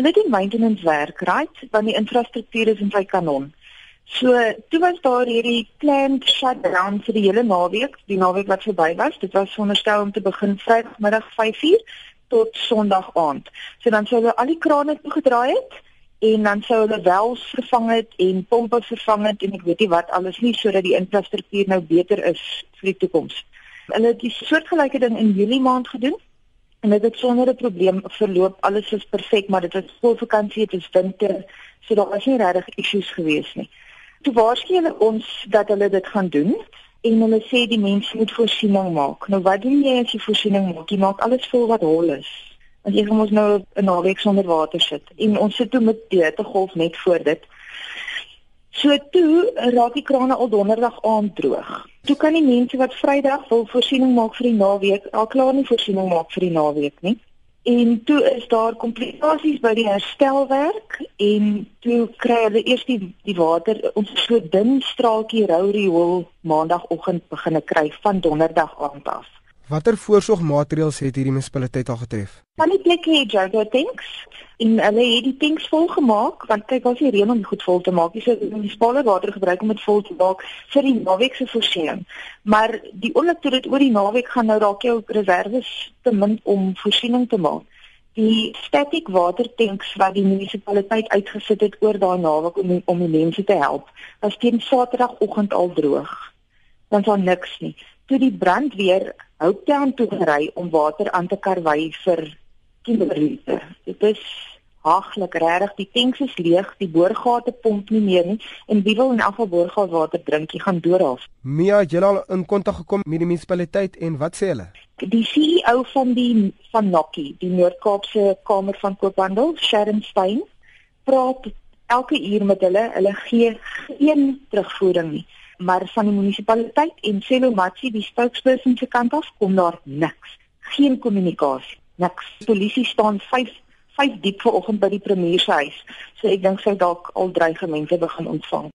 hulle doen maintenance werk, right? Want die infrastruktuur is in sy kanon. So, toe was daar hierdie planned shutdown vir die hele naweek, die naweek wat verby was. Dit was veronderstel om te begin Vrydagmiddag 5:00 tot Sondag aand. So dan sou hulle al die krane toegedraai het en dan sou hulle wels vervang het en pompe vervang het en ek weet nie wat alles nie sodat die infrastruktuur nou beter is vir die toekoms. Hulle het die soortgelyke ding in Julie maand gedoen en dit het sonder 'n probleem verloop. Alles is perfek, maar dit was skoolvakansie, dit is winter, so daar was nie regtig issues gewees nie. Toe waarsku hulle ons dat hulle dit gaan doen en hulle sê die mense moet voorsiening maak. Nou wat doen jy as jy voorsiening maak? Jy maak alles vol wat hol is. Want jy moet nou 'n naweek sonder water sit. En ons sit toe met die hittegolf net voor dit. So toe raak die krane al donderdag aand droog. Toe kan die mense wat Vrydag wil voorsiening maak vir die naweek, al klaar nie voorsiening maak vir die naweek nie. En toe is daar komplikasies by die herstelwerk en toe kry hulle eers die die water ons so dun straaltjie rou riool maandagooggend begine kry van donderdag aand af. Watter voorsorgmaatreëls het hierdie munisipaliteit al getref? Van die plekke het Jago tanks en hulle het die tanks vol gemaak want kyk as jy reën om goed vol te maak, jy sou die spale water gebruik om dit vol te maak vir die naweek se voorsiening. Maar die oomblik toe dit oor die naweek gaan nou dalk jou reserves te min om voorsiening te maak. Die static water tanks wat die munisipaliteit uitgesit het oor daai naweek om om die mense te help, was teen Saterdagoggend al droog. Dan was niks nie. Toe die brandweer Houttown toe gery om water aan te karwei vir Kimberley. Dit is haglik regtig, die tanks is leeg, die boorgate pomp nie meer nie en wie wil in elk geval boorgatwater drink, jy gaan doodaf. Mia, jy al in kontak gekom met die munisipaliteit en wat sê hulle? Die CEO van die van Nokkie, die Noord-Kaapse Kamer van Koophandel, Sharon Stein, praat elke uur met hulle. Hulle gee geen terugvoering nie maar van die munisipaliteit en Selomatsi die spokesperson se kant af kom daar niks. Geen kommunikasie, niks. Die polisie staan 5 5 diep vanoggend by die premier se huis. So ek dink sy dalk al dreigemente begin ontvang.